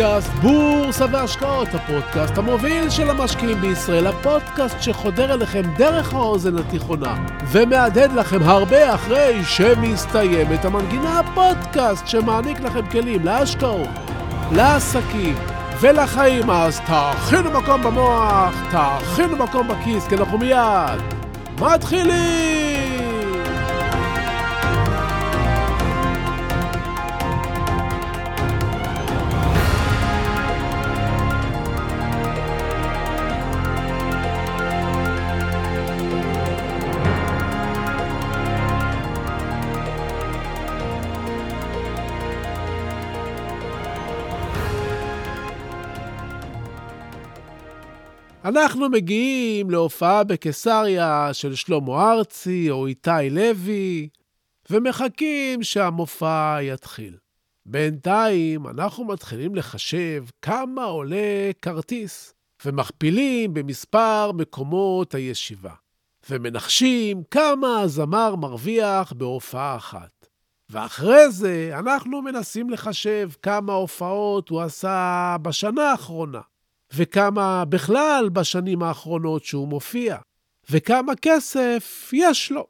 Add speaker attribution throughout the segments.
Speaker 1: לפודקאסט בורסה והשקעות, הפודקאסט המוביל של המשקיעים בישראל, הפודקאסט שחודר אליכם דרך האוזן התיכונה ומהדהד לכם הרבה אחרי שמסתיימת המנגינה, הפודקאסט שמעניק לכם כלים להשקעות, לעסקים ולחיים. אז תאכינו מקום במוח, תאכינו מקום בכיס, כי אנחנו מיד מתחילים! אנחנו מגיעים להופעה בקיסריה של שלמה ארצי או איתי לוי, ומחכים שהמופע יתחיל. בינתיים אנחנו מתחילים לחשב כמה עולה כרטיס, ומכפילים במספר מקומות הישיבה, ומנחשים כמה הזמר מרוויח בהופעה אחת. ואחרי זה אנחנו מנסים לחשב כמה הופעות הוא עשה בשנה האחרונה. וכמה בכלל בשנים האחרונות שהוא מופיע, וכמה כסף יש לו.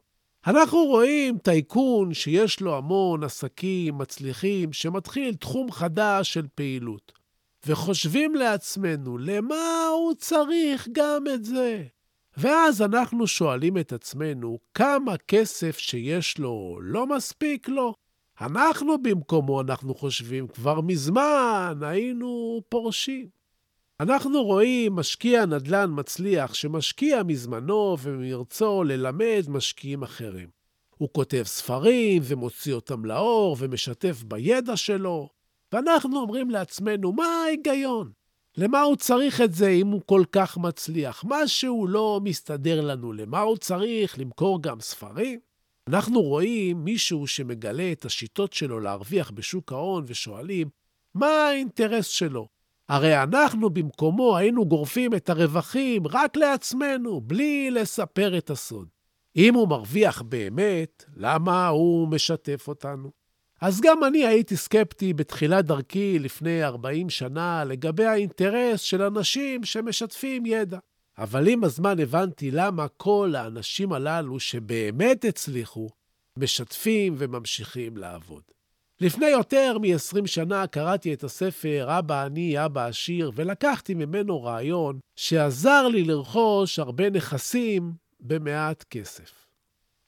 Speaker 1: אנחנו רואים טייקון שיש לו המון עסקים מצליחים, שמתחיל תחום חדש של פעילות, וחושבים לעצמנו, למה הוא צריך גם את זה? ואז אנחנו שואלים את עצמנו, כמה כסף שיש לו לא מספיק לו? אנחנו במקומו, אנחנו חושבים, כבר מזמן היינו פורשים. אנחנו רואים משקיע נדל"ן מצליח שמשקיע מזמנו וממרצו ללמד משקיעים אחרים. הוא כותב ספרים ומוציא אותם לאור ומשתף בידע שלו, ואנחנו אומרים לעצמנו, מה ההיגיון? למה הוא צריך את זה אם הוא כל כך מצליח? משהו לא מסתדר לנו, למה הוא צריך למכור גם ספרים? אנחנו רואים מישהו שמגלה את השיטות שלו להרוויח בשוק ההון ושואלים, מה האינטרס שלו? הרי אנחנו במקומו היינו גורפים את הרווחים רק לעצמנו, בלי לספר את הסוד. אם הוא מרוויח באמת, למה הוא משתף אותנו? אז גם אני הייתי סקפטי בתחילת דרכי לפני 40 שנה לגבי האינטרס של אנשים שמשתפים ידע. אבל עם הזמן הבנתי למה כל האנשים הללו שבאמת הצליחו, משתפים וממשיכים לעבוד. לפני יותר מ-20 שנה קראתי את הספר "אבא אני, אבא עשיר", ולקחתי ממנו רעיון שעזר לי לרכוש הרבה נכסים במעט כסף.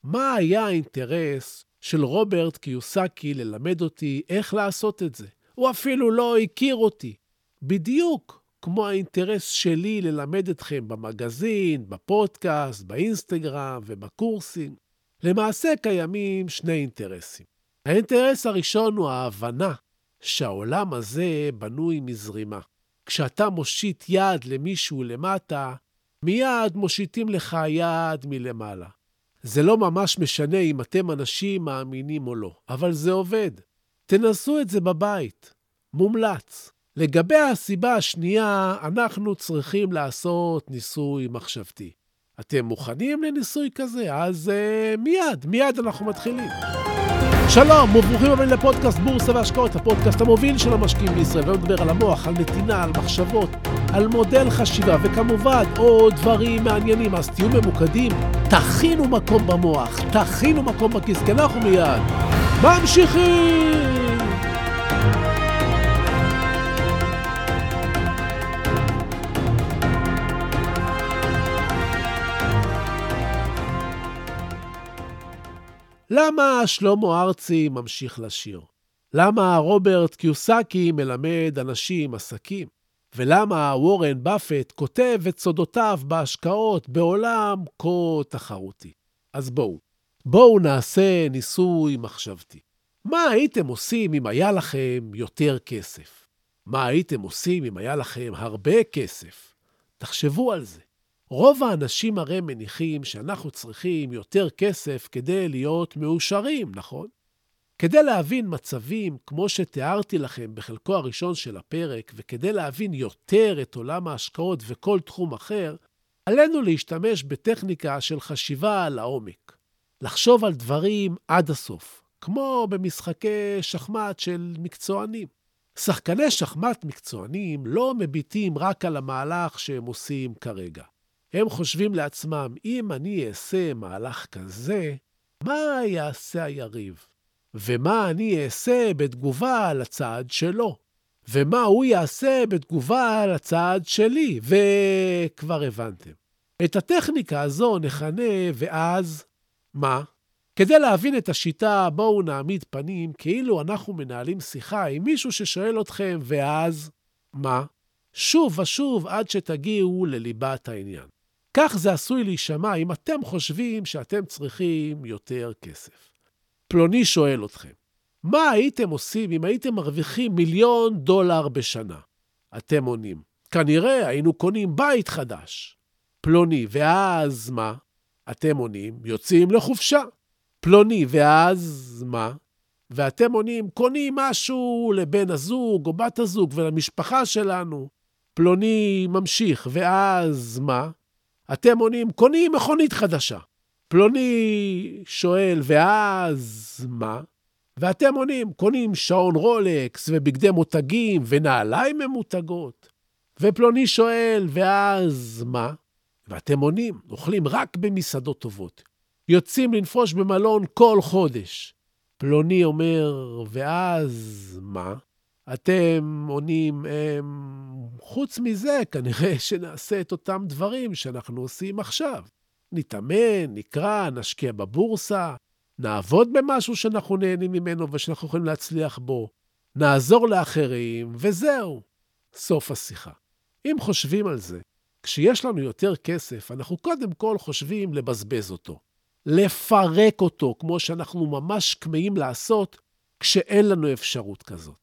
Speaker 1: מה היה האינטרס של רוברט קיוסקי ללמד אותי איך לעשות את זה? הוא אפילו לא הכיר אותי. בדיוק כמו האינטרס שלי ללמד אתכם במגזין, בפודקאסט, באינסטגרם ובקורסים. למעשה קיימים שני אינטרסים. האינטרס הראשון הוא ההבנה שהעולם הזה בנוי מזרימה. כשאתה מושיט יד למישהו למטה, מיד מושיטים לך יד מלמעלה. זה לא ממש משנה אם אתם אנשים מאמינים או לא, אבל זה עובד. תנסו את זה בבית. מומלץ. לגבי הסיבה השנייה, אנחנו צריכים לעשות ניסוי מחשבתי. אתם מוכנים לניסוי כזה? אז uh, מיד, מיד אנחנו מתחילים. שלום וברוכים הבאים לפודקאסט בורסה והשקעות, הפודקאסט המוביל של המשקיעים בישראל. והיום נדבר על המוח, על נתינה, על מחשבות, על מודל חשיבה, וכמובן עוד דברים מעניינים. אז תהיו ממוקדים, תכינו מקום במוח, תכינו מקום בכיס, כי אנחנו מיד ממשיכים! למה שלמה ארצי ממשיך לשיר? למה רוברט קיוסקי מלמד אנשים עסקים? ולמה וורן באפט כותב את סודותיו בהשקעות בעולם כה תחרותי? אז בואו, בואו נעשה ניסוי מחשבתי. מה הייתם עושים אם היה לכם יותר כסף? מה הייתם עושים אם היה לכם הרבה כסף? תחשבו על זה. רוב האנשים הרי מניחים שאנחנו צריכים יותר כסף כדי להיות מאושרים, נכון? כדי להבין מצבים כמו שתיארתי לכם בחלקו הראשון של הפרק, וכדי להבין יותר את עולם ההשקעות וכל תחום אחר, עלינו להשתמש בטכניקה של חשיבה על העומק. לחשוב על דברים עד הסוף, כמו במשחקי שחמט של מקצוענים. שחקני שחמט מקצוענים לא מביטים רק על המהלך שהם עושים כרגע. הם חושבים לעצמם, אם אני אעשה מהלך כזה, מה יעשה היריב? ומה אני אעשה בתגובה לצעד שלו? ומה הוא יעשה בתגובה לצעד שלי? וכבר הבנתם. את הטכניקה הזו נכנה, ואז מה? כדי להבין את השיטה, בואו נעמיד פנים כאילו אנחנו מנהלים שיחה עם מישהו ששואל אתכם, ואז מה? שוב ושוב עד שתגיעו לליבת העניין. כך זה עשוי להישמע אם אתם חושבים שאתם צריכים יותר כסף. פלוני שואל אתכם, מה הייתם עושים אם הייתם מרוויחים מיליון דולר בשנה? אתם עונים, כנראה היינו קונים בית חדש. פלוני, ואז מה? אתם עונים, יוצאים לחופשה. פלוני, ואז מה? ואתם עונים, קונים משהו לבן הזוג או בת הזוג ולמשפחה שלנו. פלוני ממשיך, ואז מה? אתם עונים, קונים מכונית חדשה. פלוני שואל, ואז מה? ואתם עונים, קונים שעון רולקס ובגדי מותגים ונעליים ממותגות. ופלוני שואל, ואז מה? ואתם עונים, אוכלים רק במסעדות טובות. יוצאים לנפוש במלון כל חודש. פלוני אומר, ואז מה? אתם עונים, אמ, חוץ מזה, כנראה שנעשה את אותם דברים שאנחנו עושים עכשיו. נתאמן, נקרא, נשקיע בבורסה, נעבוד במשהו שאנחנו נהנים ממנו ושאנחנו יכולים להצליח בו, נעזור לאחרים, וזהו. סוף השיחה. אם חושבים על זה, כשיש לנו יותר כסף, אנחנו קודם כל חושבים לבזבז אותו. לפרק אותו, כמו שאנחנו ממש כמהים לעשות כשאין לנו אפשרות כזאת.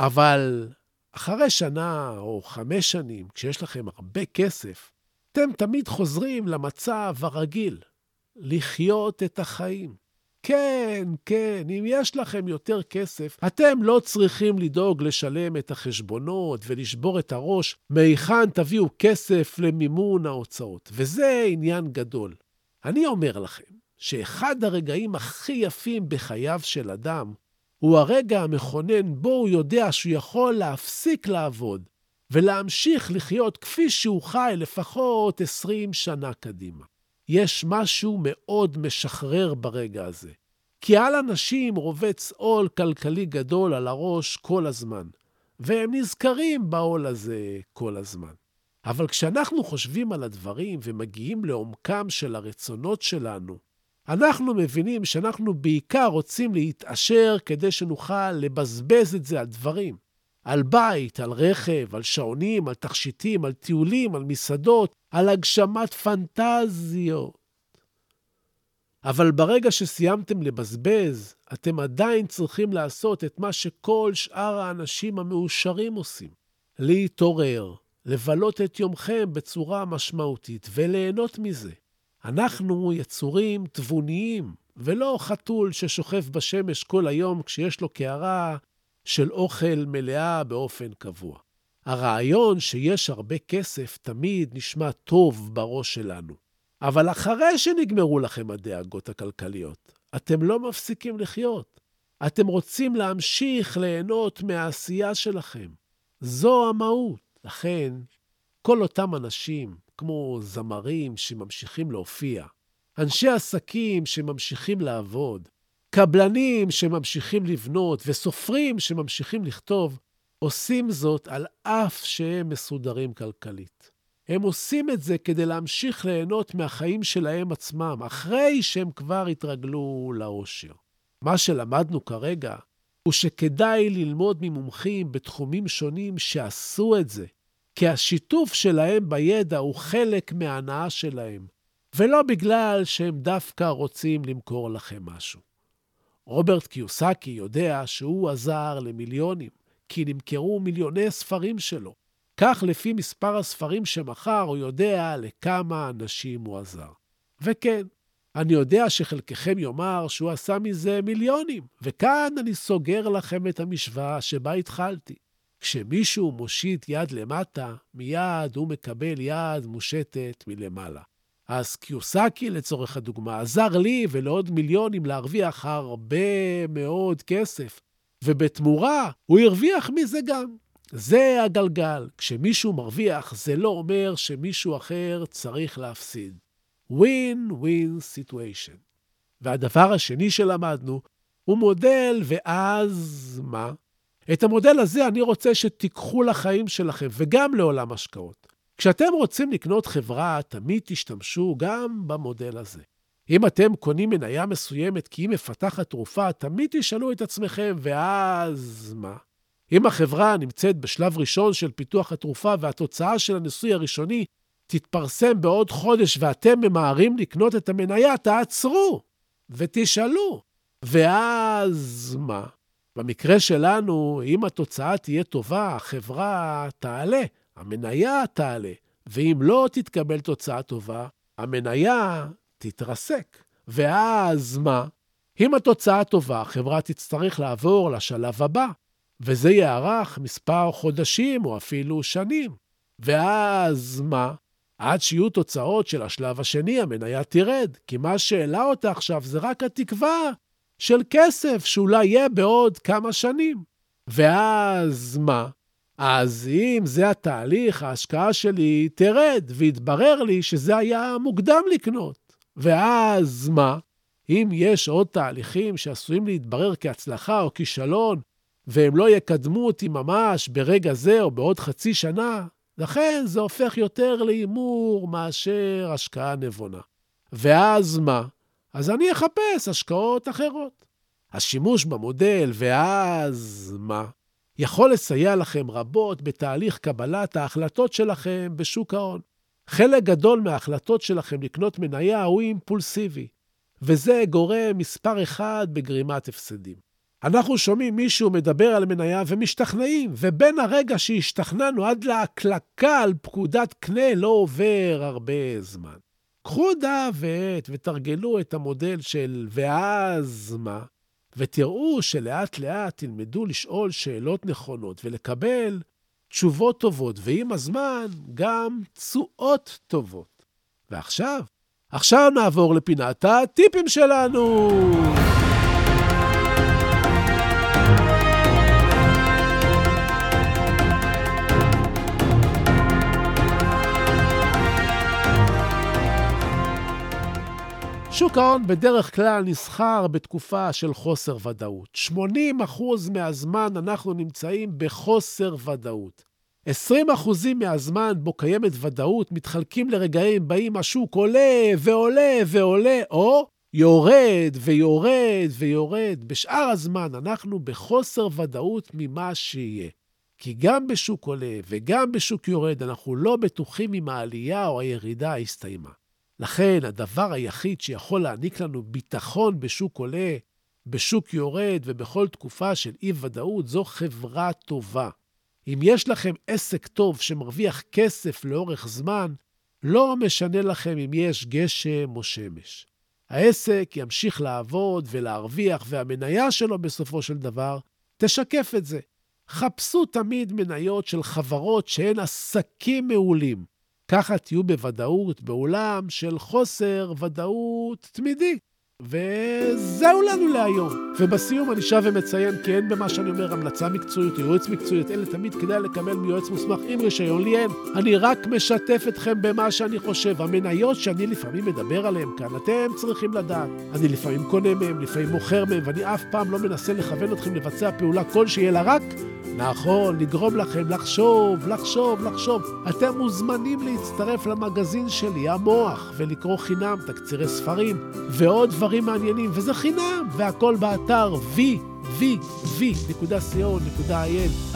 Speaker 1: אבל אחרי שנה או חמש שנים, כשיש לכם הרבה כסף, אתם תמיד חוזרים למצב הרגיל, לחיות את החיים. כן, כן, אם יש לכם יותר כסף, אתם לא צריכים לדאוג לשלם את החשבונות ולשבור את הראש מהיכן תביאו כסף למימון ההוצאות. וזה עניין גדול. אני אומר לכם שאחד הרגעים הכי יפים בחייו של אדם הוא הרגע המכונן בו הוא יודע שהוא יכול להפסיק לעבוד ולהמשיך לחיות כפי שהוא חי לפחות 20 שנה קדימה. יש משהו מאוד משחרר ברגע הזה. כי על אנשים רובץ עול כלכלי גדול על הראש כל הזמן, והם נזכרים בעול הזה כל הזמן. אבל כשאנחנו חושבים על הדברים ומגיעים לעומקם של הרצונות שלנו, אנחנו מבינים שאנחנו בעיקר רוצים להתעשר כדי שנוכל לבזבז את זה על דברים. על בית, על רכב, על שעונים, על תכשיטים, על טיולים, על מסעדות, על הגשמת פנטזיות. אבל ברגע שסיימתם לבזבז, אתם עדיין צריכים לעשות את מה שכל שאר האנשים המאושרים עושים. להתעורר, לבלות את יומכם בצורה משמעותית וליהנות מזה. אנחנו יצורים תבוניים, ולא חתול ששוכב בשמש כל היום כשיש לו קערה של אוכל מלאה באופן קבוע. הרעיון שיש הרבה כסף תמיד נשמע טוב בראש שלנו. אבל אחרי שנגמרו לכם הדאגות הכלכליות, אתם לא מפסיקים לחיות. אתם רוצים להמשיך ליהנות מהעשייה שלכם. זו המהות. לכן, כל אותם אנשים, כמו זמרים שממשיכים להופיע, אנשי עסקים שממשיכים לעבוד, קבלנים שממשיכים לבנות וסופרים שממשיכים לכתוב, עושים זאת על אף שהם מסודרים כלכלית. הם עושים את זה כדי להמשיך ליהנות מהחיים שלהם עצמם, אחרי שהם כבר התרגלו לאושר. מה שלמדנו כרגע הוא שכדאי ללמוד ממומחים בתחומים שונים שעשו את זה, כי השיתוף שלהם בידע הוא חלק מההנאה שלהם, ולא בגלל שהם דווקא רוצים למכור לכם משהו. רוברט קיוסקי יודע שהוא עזר למיליונים, כי נמכרו מיליוני ספרים שלו. כך לפי מספר הספרים שמכר, הוא יודע לכמה אנשים הוא עזר. וכן, אני יודע שחלקכם יאמר שהוא עשה מזה מיליונים, וכאן אני סוגר לכם את המשוואה שבה התחלתי. כשמישהו מושיט יד למטה, מיד הוא מקבל יד מושטת מלמעלה. אז קיוסקי, לצורך הדוגמה, עזר לי ולעוד מיליונים להרוויח הרבה מאוד כסף. ובתמורה הוא הרוויח מזה גם. זה הגלגל. כשמישהו מרוויח, זה לא אומר שמישהו אחר צריך להפסיד. win-win situation. והדבר השני שלמדנו הוא מודל, ואז מה? את המודל הזה אני רוצה שתיקחו לחיים שלכם וגם לעולם השקעות. כשאתם רוצים לקנות חברה, תמיד תשתמשו גם במודל הזה. אם אתם קונים מניה מסוימת כי היא מפתחת תרופה, תמיד תשאלו את עצמכם, ואז מה? אם החברה נמצאת בשלב ראשון של פיתוח התרופה והתוצאה של הניסוי הראשוני תתפרסם בעוד חודש ואתם ממהרים לקנות את המניה, תעצרו ותשאלו. ואז מה? במקרה שלנו, אם התוצאה תהיה טובה, החברה תעלה, המניה תעלה, ואם לא תתקבל תוצאה טובה, המניה תתרסק. ואז מה? אם התוצאה טובה, החברה תצטרך לעבור לשלב הבא, וזה יארך מספר חודשים או אפילו שנים. ואז מה? עד שיהיו תוצאות של השלב השני, המניה תרד, כי מה שהעלה אותה עכשיו זה רק התקווה של כסף שאולי יהיה בעוד כמה שנים. ואז מה? אז אם זה התהליך, ההשקעה שלי תרד, ויתברר לי שזה היה מוקדם לקנות. ואז מה? אם יש עוד תהליכים שעשויים להתברר כהצלחה או כישלון, והם לא יקדמו אותי ממש ברגע זה או בעוד חצי שנה, לכן זה הופך יותר להימור מאשר השקעה נבונה. ואז מה? אז אני אחפש השקעות אחרות. השימוש במודל, ואז מה? יכול לסייע לכם רבות בתהליך קבלת ההחלטות שלכם בשוק ההון. חלק גדול מההחלטות שלכם לקנות מניה הוא אימפולסיבי, וזה גורם מספר אחד בגרימת הפסדים. אנחנו שומעים מישהו מדבר על מניה ומשתכנעים, ובין הרגע שהשתכנענו עד להקלקה על פקודת קנה לא עובר הרבה זמן. קחו ועט ותרגלו את המודל של ואז מה, ותראו שלאט-לאט תלמדו לשאול שאלות נכונות ולקבל תשובות טובות, ועם הזמן גם תשואות טובות. ועכשיו, עכשיו נעבור לפינת הטיפים שלנו. שוק ההון בדרך כלל נסחר בתקופה של חוסר ודאות. 80% מהזמן אנחנו נמצאים בחוסר ודאות. 20% מהזמן בו קיימת ודאות מתחלקים לרגעים בהם השוק עולה ועולה ועולה, או יורד ויורד ויורד. בשאר הזמן אנחנו בחוסר ודאות ממה שיהיה. כי גם בשוק עולה וגם בשוק יורד אנחנו לא בטוחים אם העלייה או הירידה הסתיימה. לכן, הדבר היחיד שיכול להעניק לנו ביטחון בשוק עולה, בשוק יורד ובכל תקופה של אי-ודאות, זו חברה טובה. אם יש לכם עסק טוב שמרוויח כסף לאורך זמן, לא משנה לכם אם יש גשם או שמש. העסק ימשיך לעבוד ולהרוויח, והמניה שלו בסופו של דבר תשקף את זה. חפשו תמיד מניות של חברות שהן עסקים מעולים, ככה תהיו בוודאות בעולם של חוסר ודאות תמידי. וזהו לנו להיום. ובסיום אני שב ומציין כי אין במה שאני אומר המלצה מקצועית או מקצועית, אלה תמיד כדאי לקבל מיועץ מוסמך עם רישיון, לי אין. אני רק משתף אתכם במה שאני חושב. המניות שאני לפעמים מדבר עליהן כאן, אתם צריכים לדעת. אני לפעמים קונה מהן, לפעמים מוכר מהן, ואני אף פעם לא מנסה לכוון אתכם לבצע פעולה כלשהי, אלא רק נכון, לגרום לכם לחשוב, לחשוב, לחשוב. אתם מוזמנים להצטרף למגזין שלי, המוח, ולקרוא חינם תקצירי ספרים ועוד דברים מעניינים, וזה חינם, והכל באתר www.co.il.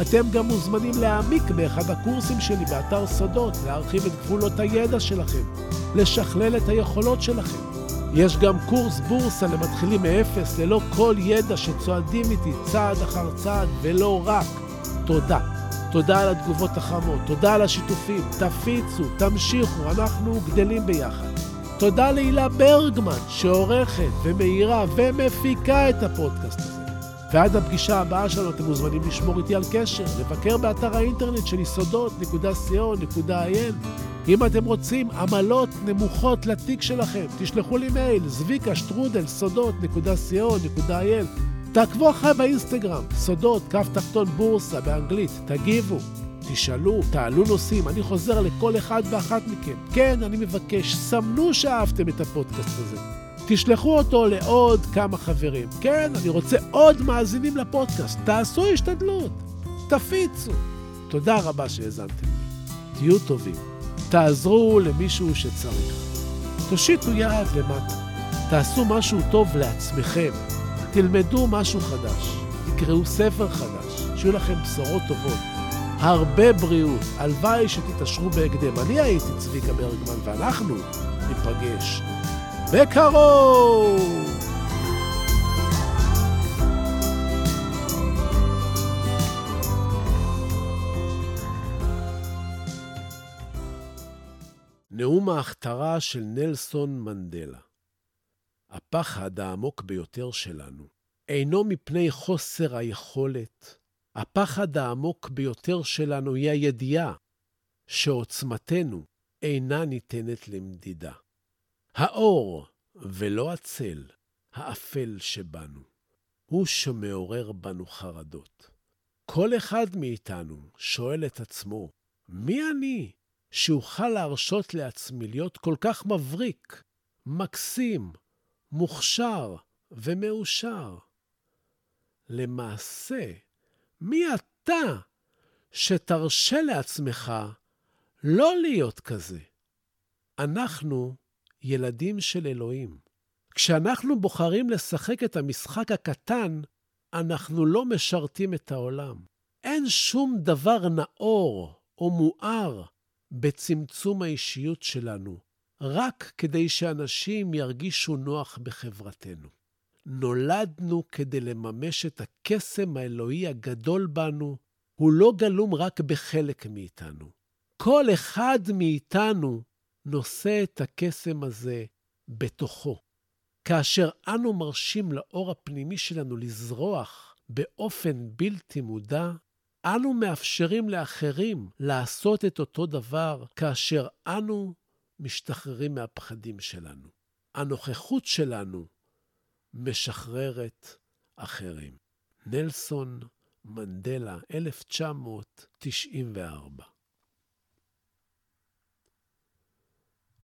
Speaker 1: אתם גם מוזמנים להעמיק באחד הקורסים שלי באתר סודות, להרחיב את גבולות הידע שלכם, לשכלל את היכולות שלכם. יש גם קורס בורסה למתחילים מאפס, ללא כל ידע שצועדים איתי צעד אחר צעד, ולא רק. תודה. תודה על התגובות החמות, תודה על השיתופים, תפיצו, תמשיכו, אנחנו גדלים ביחד. תודה להילה ברגמן, שעורכת ומאירה ומפיקה את הפודקאסט הזה. ועד הפגישה הבאה שלנו אתם מוזמנים לשמור איתי על קשר, לבקר באתר האינטרנט של יסודות.co.il. אם אתם רוצים עמלות נמוכות לתיק שלכם, תשלחו לי מייל, זביקה שטרודל סודות.co.il. תעקבו אחריי באינסטגרם, סודות, כף תחתון בורסה באנגלית, תגיבו, תשאלו, תעלו נושאים, אני חוזר לכל אחד ואחת מכם. כן, אני מבקש, סמנו שאהבתם את הפודקאסט הזה. תשלחו אותו לעוד כמה חברים. כן, אני רוצה עוד מאזינים לפודקאסט. תעשו השתדלות, תפיצו. תודה רבה שהאזנתם לי. תהיו טובים. תעזרו למישהו שצריך. תושיטו יד למטה. תעשו משהו טוב לעצמכם. תלמדו משהו חדש. תקראו ספר חדש. שיהיו לכם בשורות טובות. הרבה בריאות. הלוואי שתתעשרו בהקדם. אני הייתי צביקה ברגמן, ואנחנו ניפגש בקרוב! נאום ההכתרה של נלסון מנדלה. הפחד העמוק ביותר שלנו אינו מפני חוסר היכולת. הפחד העמוק ביותר שלנו היא הידיעה שעוצמתנו אינה ניתנת למדידה. האור ולא הצל, האפל שבנו, הוא שמעורר בנו חרדות. כל אחד מאיתנו שואל את עצמו, מי אני שאוכל להרשות לעצמי להיות כל כך מבריק, מקסים, מוכשר ומאושר? למעשה, מי אתה שתרשה לעצמך לא להיות כזה? אנחנו ילדים של אלוהים. כשאנחנו בוחרים לשחק את המשחק הקטן, אנחנו לא משרתים את העולם. אין שום דבר נאור או מואר בצמצום האישיות שלנו, רק כדי שאנשים ירגישו נוח בחברתנו. נולדנו כדי לממש את הקסם האלוהי הגדול בנו, הוא לא גלום רק בחלק מאיתנו. כל אחד מאיתנו נושא את הקסם הזה בתוכו. כאשר אנו מרשים לאור הפנימי שלנו לזרוח באופן בלתי מודע, אנו מאפשרים לאחרים לעשות את אותו דבר כאשר אנו משתחררים מהפחדים שלנו. הנוכחות שלנו משחררת אחרים. נלסון מנדלה, 1994